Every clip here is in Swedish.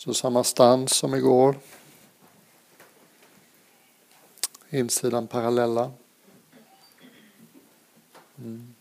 Så samma stans som igår. Insidan parallella. Mm.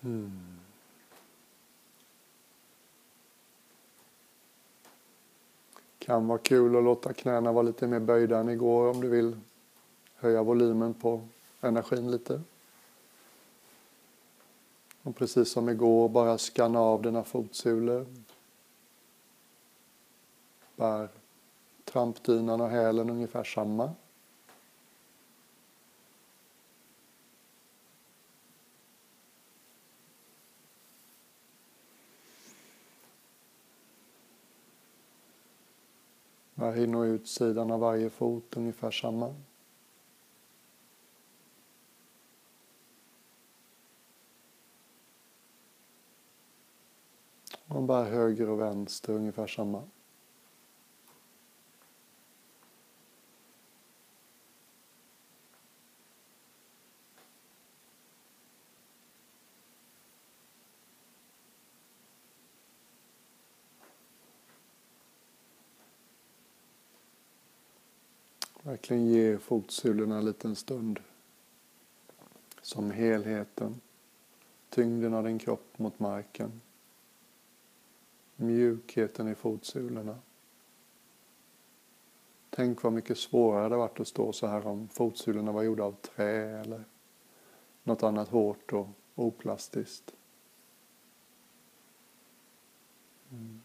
Mm. Kan vara kul att låta knäna vara lite mer böjda än igår om du vill höja volymen på energin lite. Och precis som igår, bara skanna av dina fotsulor. Bär trampdynan och hälen ungefär samma. Bär in och utsidan av varje fot ungefär samma. Och bara höger och vänster ungefär samma. Verkligen ge fotsulorna en liten stund. Som helheten. Tyngden av din kropp mot marken mjukheten i fotsulorna. Tänk vad mycket svårare det varit att stå så här om fotsulorna var gjorda av trä eller något annat hårt och oplastiskt. Mm.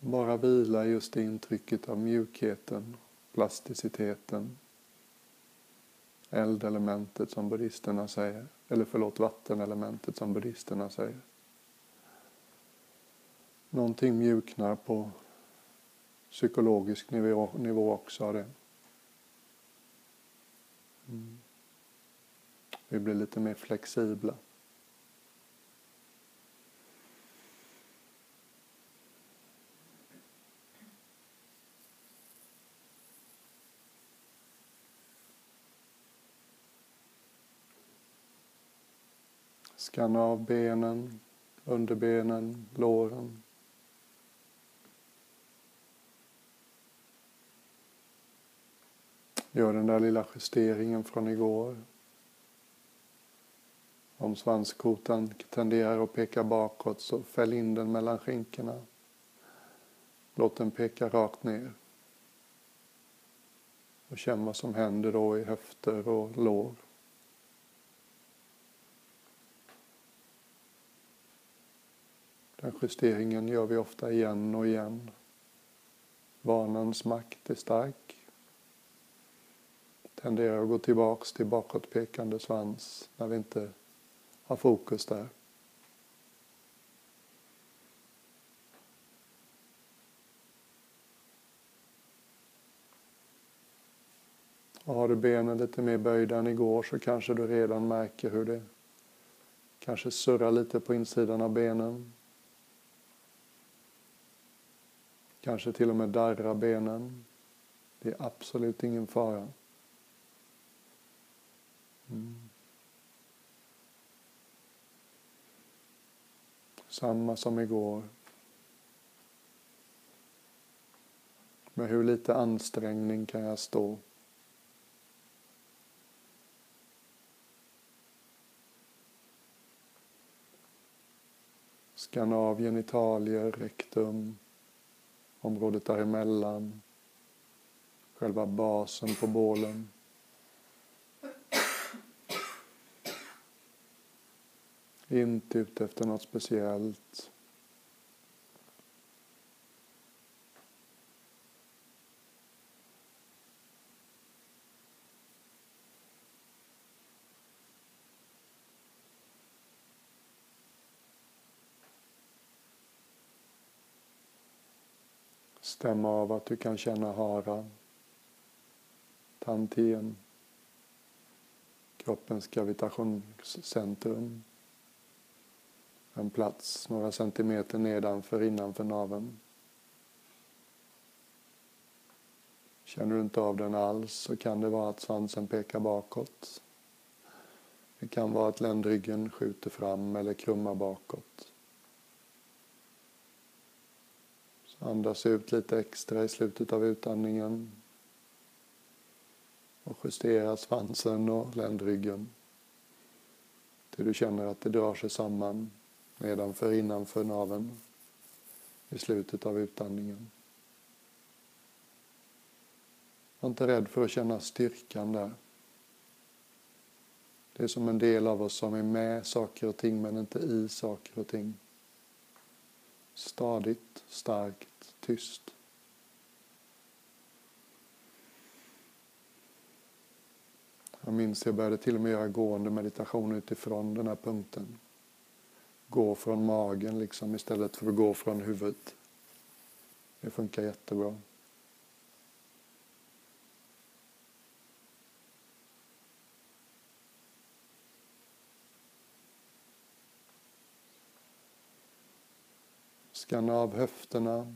Bara vila just i intrycket av mjukheten, plasticiteten, eldelementet som buddhisterna säger. Eller förlåt, vattenelementet som buddhisterna säger. Någonting mjuknar på psykologisk nivå, nivå också av det. Mm. Vi blir lite mer flexibla. Skanna av benen, underbenen, låren. Gör den där lilla justeringen från igår. Om svanskotan tenderar att peka bakåt så fäll in den mellan skinkorna. Låt den peka rakt ner. Och känn vad som händer då i höfter och lår. Den justeringen gör vi ofta igen och igen. Vanans makt är stark. Tenderar att gå tillbaks till bakåtpekande svans när vi inte har fokus där. Och har du benen lite mer böjda än igår så kanske du redan märker hur det kanske surrar lite på insidan av benen. Kanske till och med darra benen. Det är absolut ingen fara. Mm. Samma som igår. Med hur lite ansträngning kan jag stå? Skanna av genitalier, rektum, området däremellan, själva basen på bålen. Inte ute efter något speciellt. Stämma av att du kan känna hara, tantien, kroppens gravitationscentrum. En plats några centimeter nedanför innanför naveln. Känner du inte av den alls så kan det vara att svansen pekar bakåt. Det kan vara att ländryggen skjuter fram eller krummar bakåt. Så andas ut lite extra i slutet av utandningen och justera svansen och ländryggen till du känner att det drar sig samman nedanför innanför naveln i slutet av utandningen. Var inte rädd för att känna styrkan där. Det är som en del av oss som är med saker och ting men inte i saker och ting. Stadigt, starkt, tyst. Jag minns jag började till och med göra gående meditation utifrån den här punkten. Gå från magen liksom istället för att gå från huvudet. Det funkar jättebra. Skanna av höfterna.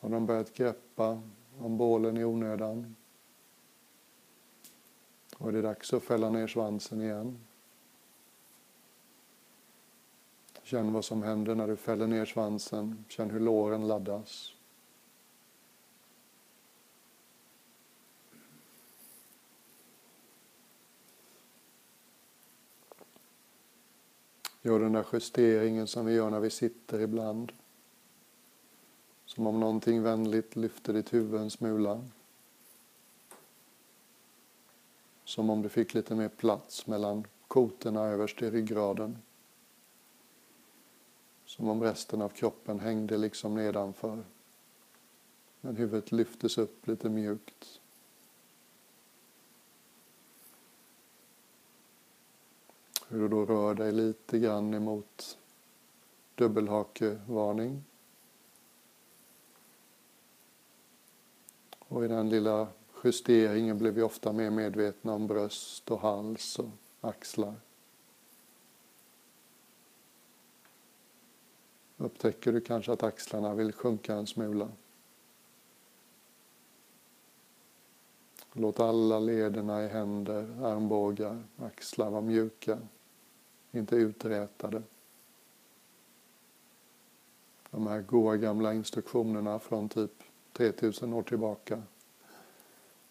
Har de börjat greppa om bålen i onödan? Och är det dags att fälla ner svansen igen. Känn vad som händer när du fäller ner svansen. Känn hur låren laddas. Gör den där justeringen som vi gör när vi sitter ibland. Som om någonting vänligt lyfter ditt huvud en smula. Som om du fick lite mer plats mellan kotorna överst i ryggraden. Som om resten av kroppen hängde liksom nedanför. Men huvudet lyftes upp lite mjukt. Hur du då rör dig lite grann emot dubbelhakevarning. Och i den lilla justeringen blir vi ofta mer medvetna om bröst och hals och axlar. Upptäcker du kanske att axlarna vill sjunka en smula? Låt alla lederna i händer, armbågar, axlar vara mjuka, inte uträtade. De här goa gamla instruktionerna från typ 3000 år tillbaka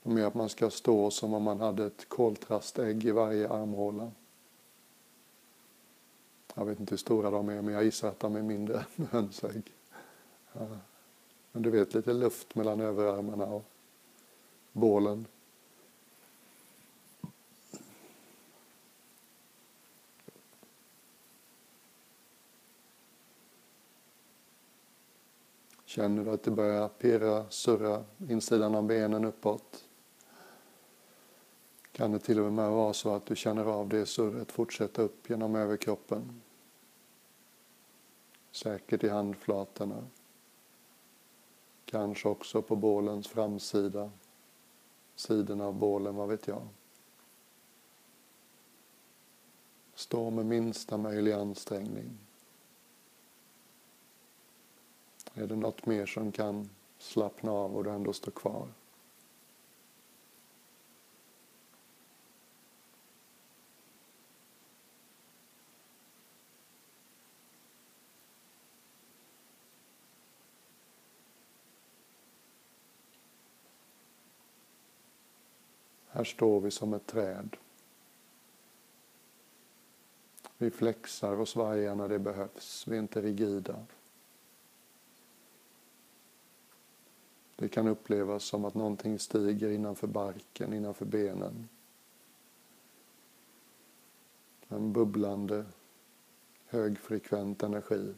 de är att man ska stå som om man hade ett koltrastägg i varje armhåla. Jag vet inte hur stora de är, men jag gissar att de är mindre än hönsägg. Ja. Men du vet, lite luft mellan överarmarna och bålen. Känner du att det börjar pirra, surra insidan av benen uppåt? kan det till och med vara så att du känner av det surret fortsätta upp genom överkroppen. Säkert i handflatorna. Kanske också på bålens framsida, sidorna av bålen, vad vet jag. Stå med minsta möjliga ansträngning. Är det något mer som kan slappna av och du ändå står kvar? Här står vi som ett träd. Vi flexar och svajar när det behövs. Vi är inte rigida. Det kan upplevas som att någonting stiger innanför barken, innanför benen. En bubblande, högfrekvent energi.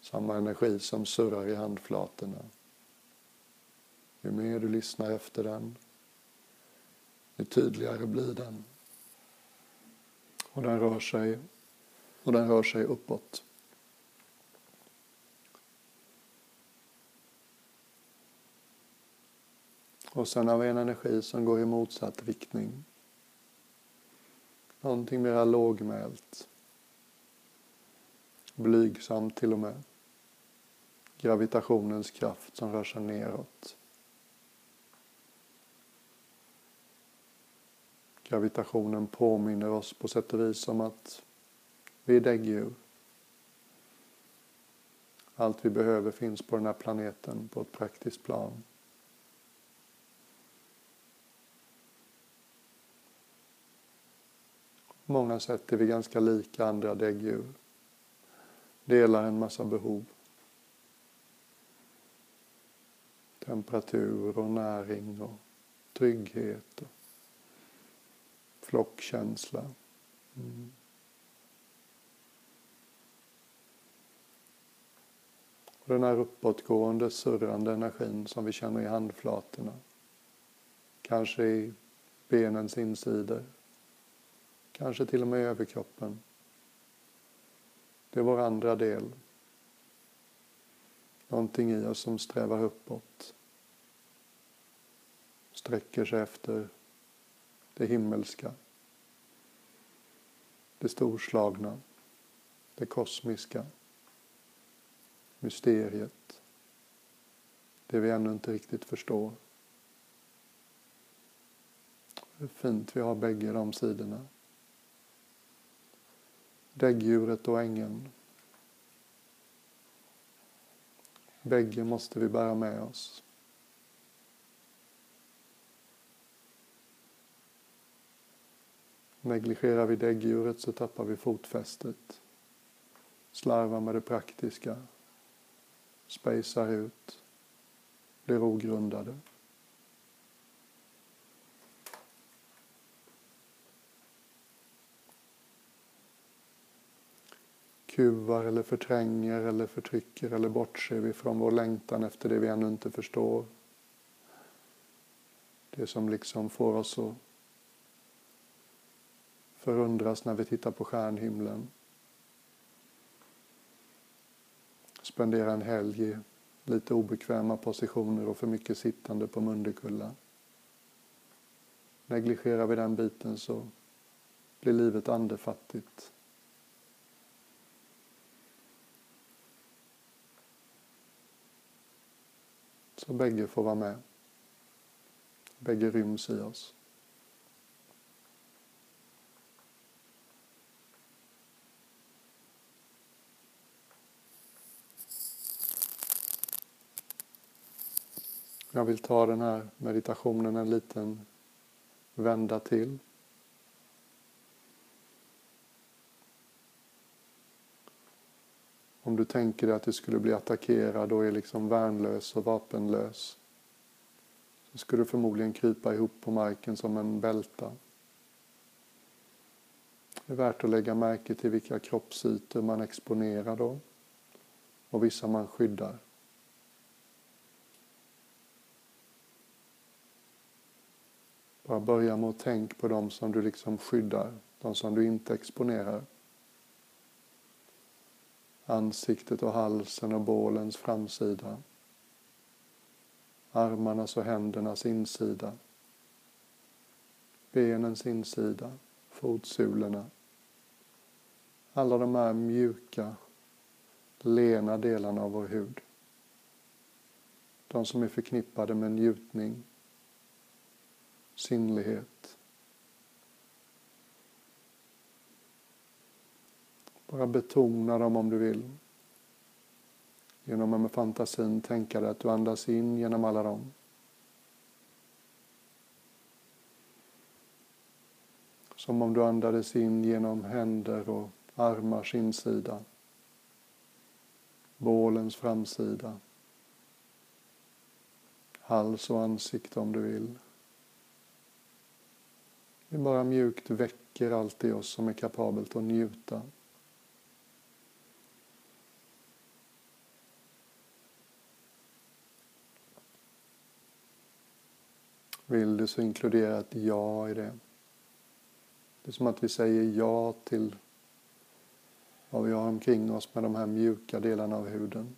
Samma energi som surrar i handflatorna. Ju mer du lyssnar efter den, ju tydligare blir den. Och den rör sig, och den rör sig uppåt. Och sen har vi en energi som går i motsatt riktning. Någonting mera lågmält. Blygsamt till och med. gravitationens kraft som rör sig neråt. Gravitationen påminner oss på sätt och vis om att vi är däggdjur. Allt vi behöver finns på den här planeten på ett praktiskt plan. På många sätt är vi ganska lika andra däggdjur. Delar en massa behov. Temperatur och näring och trygghet och flockkänsla. Mm. Och den här uppåtgående, surrande energin som vi känner i handflatorna. Kanske i benens insidor. Kanske till och med i överkroppen. Det är vår andra del. Någonting i oss som strävar uppåt. Sträcker sig efter det himmelska. Det storslagna. Det kosmiska. Mysteriet. Det vi ännu inte riktigt förstår. Det är fint vi har bägge de sidorna. Däggdjuret och ängeln. Bägge måste vi bära med oss. Negligerar vi däggdjuret så tappar vi fotfästet. Slarvar med det praktiska. Spejsar ut. Blir ogrundade. Kuvar eller förtränger eller förtrycker eller bortser vi från vår längtan efter det vi ännu inte förstår. Det som liksom får oss att förundras när vi tittar på stjärnhimlen. Spendera en helg i lite obekväma positioner och för mycket sittande på Mundekulla. Negligerar vi den biten så blir livet andefattigt. Så bägge får vara med. Bägge ryms i oss. Jag vill ta den här meditationen en liten vända till. Om du tänker dig att du skulle bli attackerad och är liksom värnlös och vapenlös så skulle du förmodligen krypa ihop på marken som en bälta. Det är värt att lägga märke till vilka kroppsytor man exponerar då och vissa man skyddar. Bara börja med att tänka på de som du liksom skyddar, de som du inte exponerar. Ansiktet och halsen och bålens framsida. Armarnas och händernas insida. Benens insida, fotsulorna. Alla de här mjuka, lena delarna av vår hud. De som är förknippade med njutning, sinnlighet. Bara betona dem om du vill. Genom att med fantasin tänka dig att du andas in genom alla dem. Som om du andades in genom händer och armars insida. Bålens framsida. Hals och ansikte om du vill. Vi bara mjukt väcker allt i oss som är kapabelt att njuta. Vill du så inkludera ett ja i det. Det är som att vi säger ja till vad vi har omkring oss med de här mjuka delarna av huden.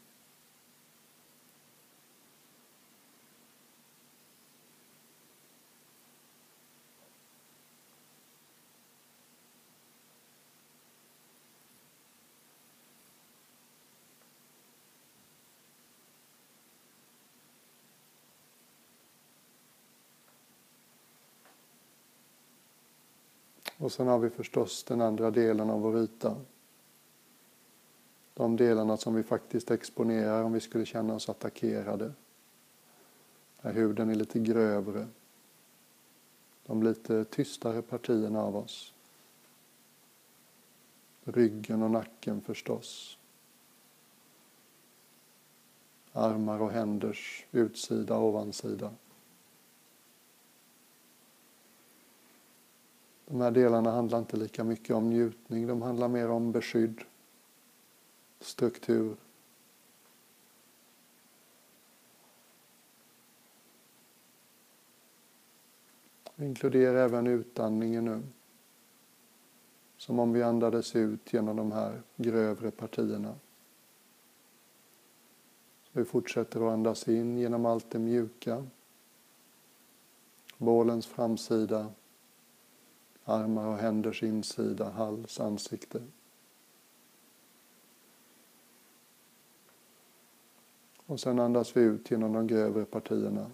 Och sen har vi förstås den andra delen av vår yta. De delarna som vi faktiskt exponerar om vi skulle känna oss attackerade. Där huden är lite grövre. De lite tystare partierna av oss. Ryggen och nacken förstås. Armar och händers utsida och ovansida. De här delarna handlar inte lika mycket om njutning, de handlar mer om beskydd, struktur. Inkludera även utandningen nu. Som om vi andades ut genom de här grövre partierna. Så vi fortsätter att andas in genom allt det mjuka. Bålens framsida, armar och händers insida, hals, ansikte. Och sen andas vi ut genom de grövre partierna.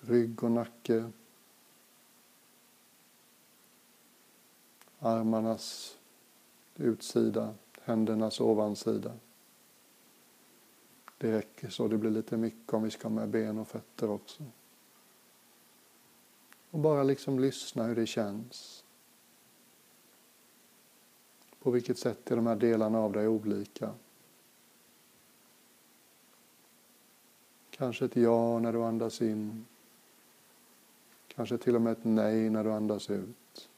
Rygg och nacke. Armarnas utsida, händernas ovansida. Det räcker så, det blir lite mycket om vi ska ha med ben och fötter också. Och bara liksom lyssna hur det känns. På vilket sätt är de här delarna av dig olika? Kanske ett ja när du andas in. Kanske till och med ett nej när du andas ut.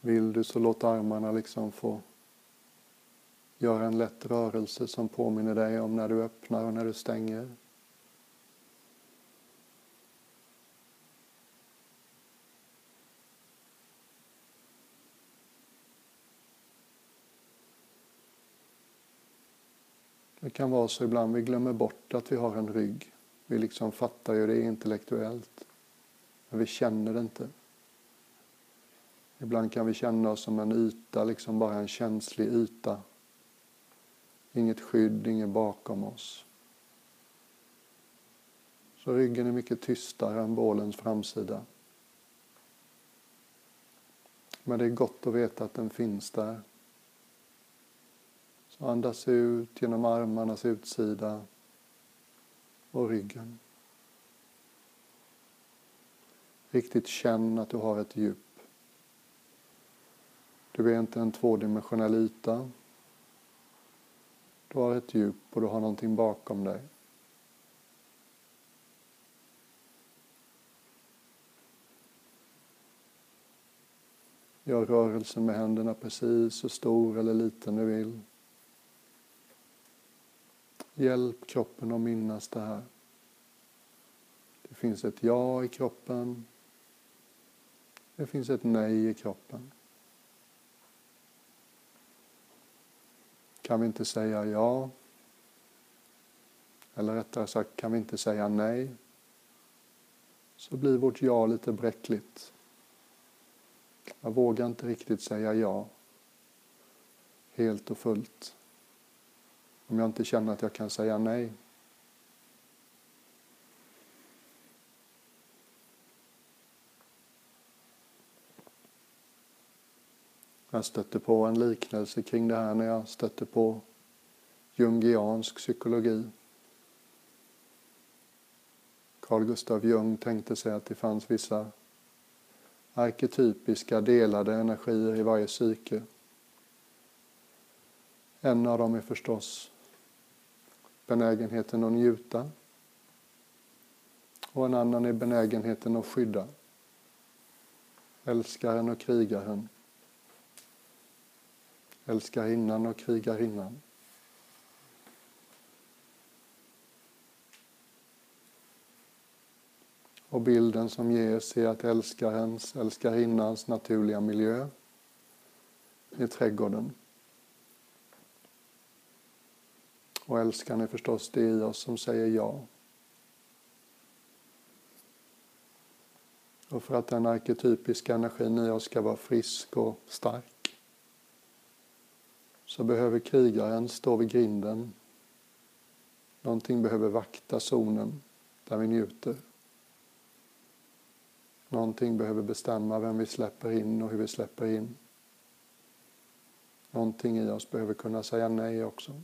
Vill du så låt armarna liksom få göra en lätt rörelse som påminner dig om när du öppnar och när du stänger. Det kan vara så ibland vi glömmer bort att vi har en rygg. Vi liksom fattar ju det intellektuellt, men vi känner det inte. Ibland kan vi känna oss som en yta, liksom bara en känslig yta. Inget skydd, inget bakom oss. Så ryggen är mycket tystare än bålens framsida. Men det är gott att veta att den finns där. Så andas ut genom armarnas utsida och ryggen. Riktigt känn att du har ett djup. Du är inte en tvådimensionell yta. Du har ett djup och du har någonting bakom dig. Gör rörelsen med händerna precis så stor eller liten du vill. Hjälp kroppen att minnas det här. Det finns ett ja i kroppen. Det finns ett nej i kroppen. Kan vi inte säga ja? Eller rättare sagt, kan vi inte säga nej? Så blir vårt ja lite bräckligt. Jag vågar inte riktigt säga ja. Helt och fullt. Om jag inte känner att jag kan säga nej. Jag stötte på en liknelse kring det här när jag stötte på jungiansk psykologi. Carl Gustav Jung tänkte sig att det fanns vissa arketypiska delade energier i varje psyke. En av dem är förstås benägenheten att njuta och en annan är benägenheten att skydda. Älskaren och krigaren älskarinnan och krigarinnan. Och bilden som ges är att älskarens, älskarinnans naturliga miljö är trädgården. Och älskaren är förstås det i oss som säger ja. Och för att den arketypiska energin i oss ska vara frisk och stark så behöver krigaren stå vid grinden Någonting behöver vakta zonen där vi njuter. Någonting behöver bestämma vem vi släpper in och hur vi släpper in. Någonting i oss behöver kunna säga nej också.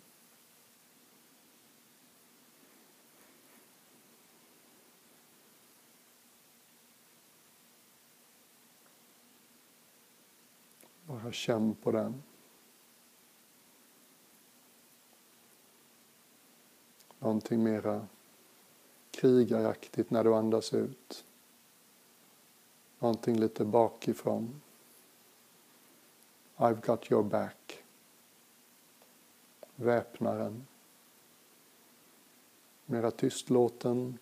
Bara känn på den. Någonting mera krigaraktigt när du andas ut. Någonting lite bakifrån. I've got your back. Väpnaren. Mera tystlåten.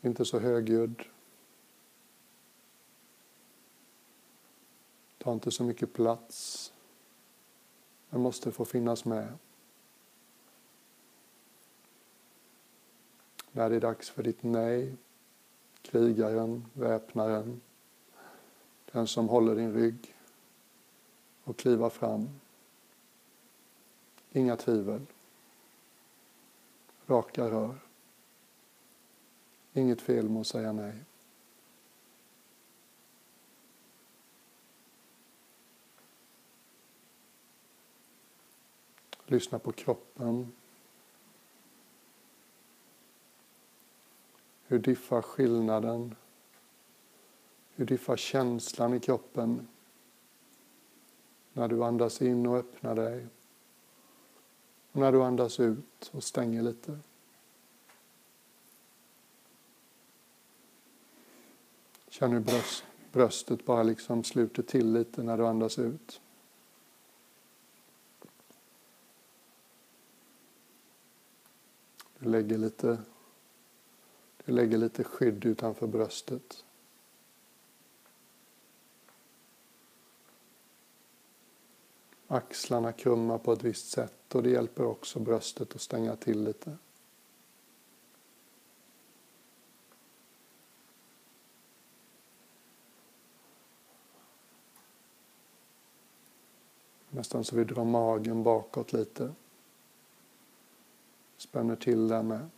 Inte så högljudd. Ta inte så mycket plats. Den måste få finnas med. När det är dags för ditt nej, krigaren, väpnaren, den som håller din rygg och kliva fram. Inga tvivel. Raka rör. Inget fel med att säga nej. Lyssna på kroppen. Hur diffar skillnaden? Hur diffar känslan i kroppen när du andas in och öppnar dig och när du andas ut och stänger lite? Känn hur bröst, bröstet bara liksom sluter till lite när du andas ut. Lägger lite, du lägger lite skydd utanför bröstet. Axlarna krummar på ett visst sätt och det hjälper också bröstet att stänga till lite. Nästan så vi drar magen bakåt lite. Spänner till där med.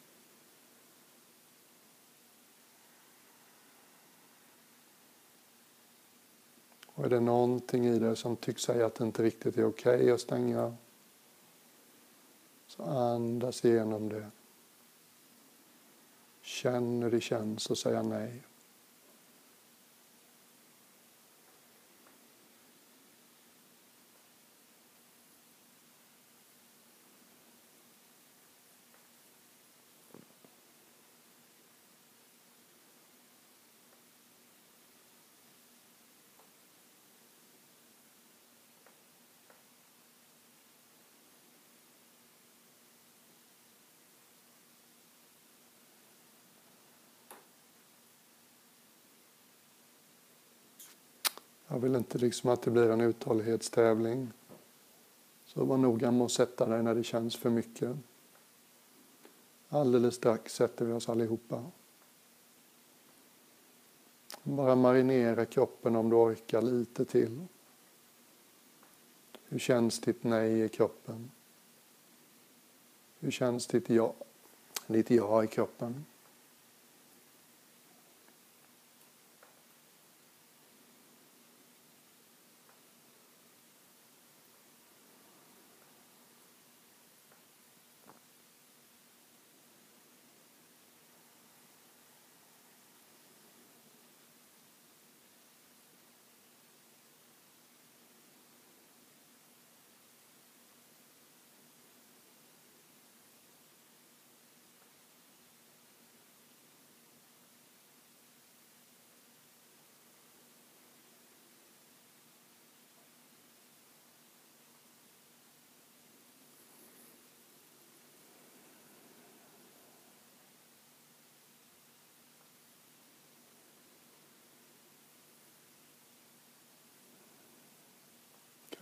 Och är det någonting i det som tycks säga att det inte riktigt är okej okay att stänga så andas igenom det. Känn hur det känns att säga nej. Jag vill inte liksom att det blir en uthållighetstävling. Så var noga med att sätta dig när det känns för mycket. Alldeles strax sätter vi oss allihopa. Bara marinera kroppen om du orkar lite till. Hur känns ditt nej i kroppen? Hur känns ditt ja, ditt ja i kroppen?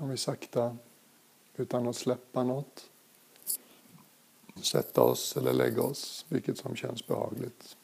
Kan vi sakta, utan att släppa något, sätta oss eller lägga oss, vilket som känns behagligt.